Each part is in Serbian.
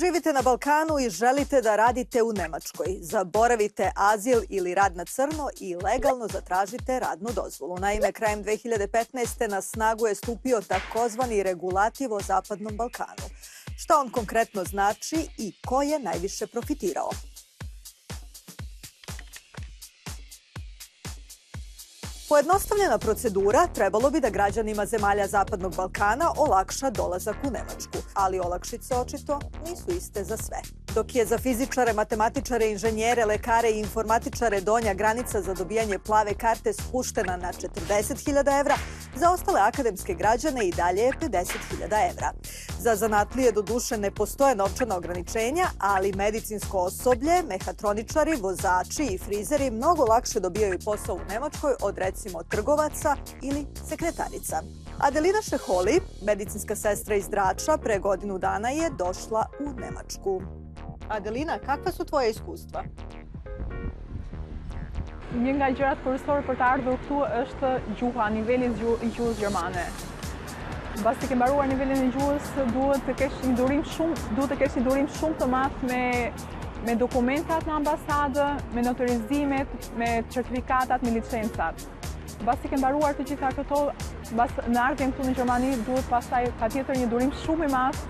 Živite na Balkanu i želite da radite u Nemačkoj. Zaboravite azil ili rad na crno i legalno zatražite radnu dozvolu. Naime, krajem 2015. na snagu je stupio takozvani regulativ o Zapadnom Balkanu. Šta on konkretno znači i ko je najviše profitirao? Pojednostavljena procedura trebalo bi da građanima zemalja Zapadnog Balkana olakša dolazak u Nemačku, ali olakšice očito nisu iste za sve. Dok je za fizičare, matematičare, inženjere, lekare i informatičare donja granica za dobijanje plave karte spuštena na 40.000 evra, za ostale akademske građane i dalje je 50.000 evra. Za zanatlije do duše ne postoje novčana ograničenja, ali medicinsko osoblje, mehatroničari, vozači i frizeri mnogo lakše dobijaju posao u Nemačkoj od recimo trgovaca ili sekretarica. Adelina Šeholi, medicinska sestra iz Drača, pre godinu dana je došla u Nemačku. Adelina, kakva su tvoje iskustva? Një nga gjërat kërësore për të ardhur këtu është gjuha, niveli i gjuhës gjermane. Bas të ke mbaruar nivelin e gjuhës, duhet të kesh një durim shumë, duhet të kesh një durim shumë të madh me me dokumentat në ambasadë, me notorizimet, me certifikatat, me licencat. Bas të ke mbaruar të gjitha këto, bas në ardhjen këtu në Gjermani, duhet pastaj patjetër një durim shumë i madh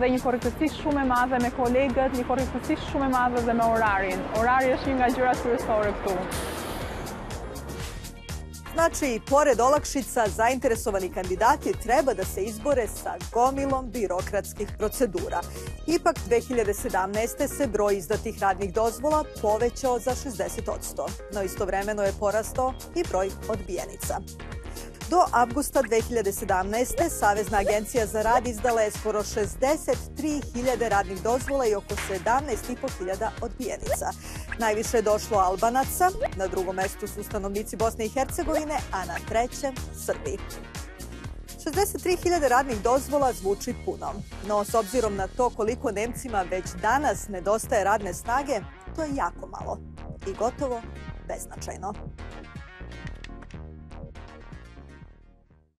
dhe një korrektësi shumë e madhe me kolegët, një korrektësi shumë e madhe dhe me orarin. Orari është një nga gjërat kryesore këtu. Znači, pored olakšica, zainteresovani kandidati treba da se izbore sa gomilom birokratskih procedura. Ipak, 2017. se broj izdatih radnih dozvola povećao za 60%, no istovremeno je porastao i broj odbijenica. Do avgusta 2017. Savezna agencija za rad izdala je skoro 63.000 radnih dozvola i oko 17.500 odbijenica. Najviše je došlo Albanaca, na drugom mestu su stanovnici Bosne i Hercegovine, a na trećem Srbiji. 63.000 radnih dozvola zvuči puno, no s obzirom na to koliko Nemcima već danas nedostaje radne snage, to je jako malo i gotovo beznačajno.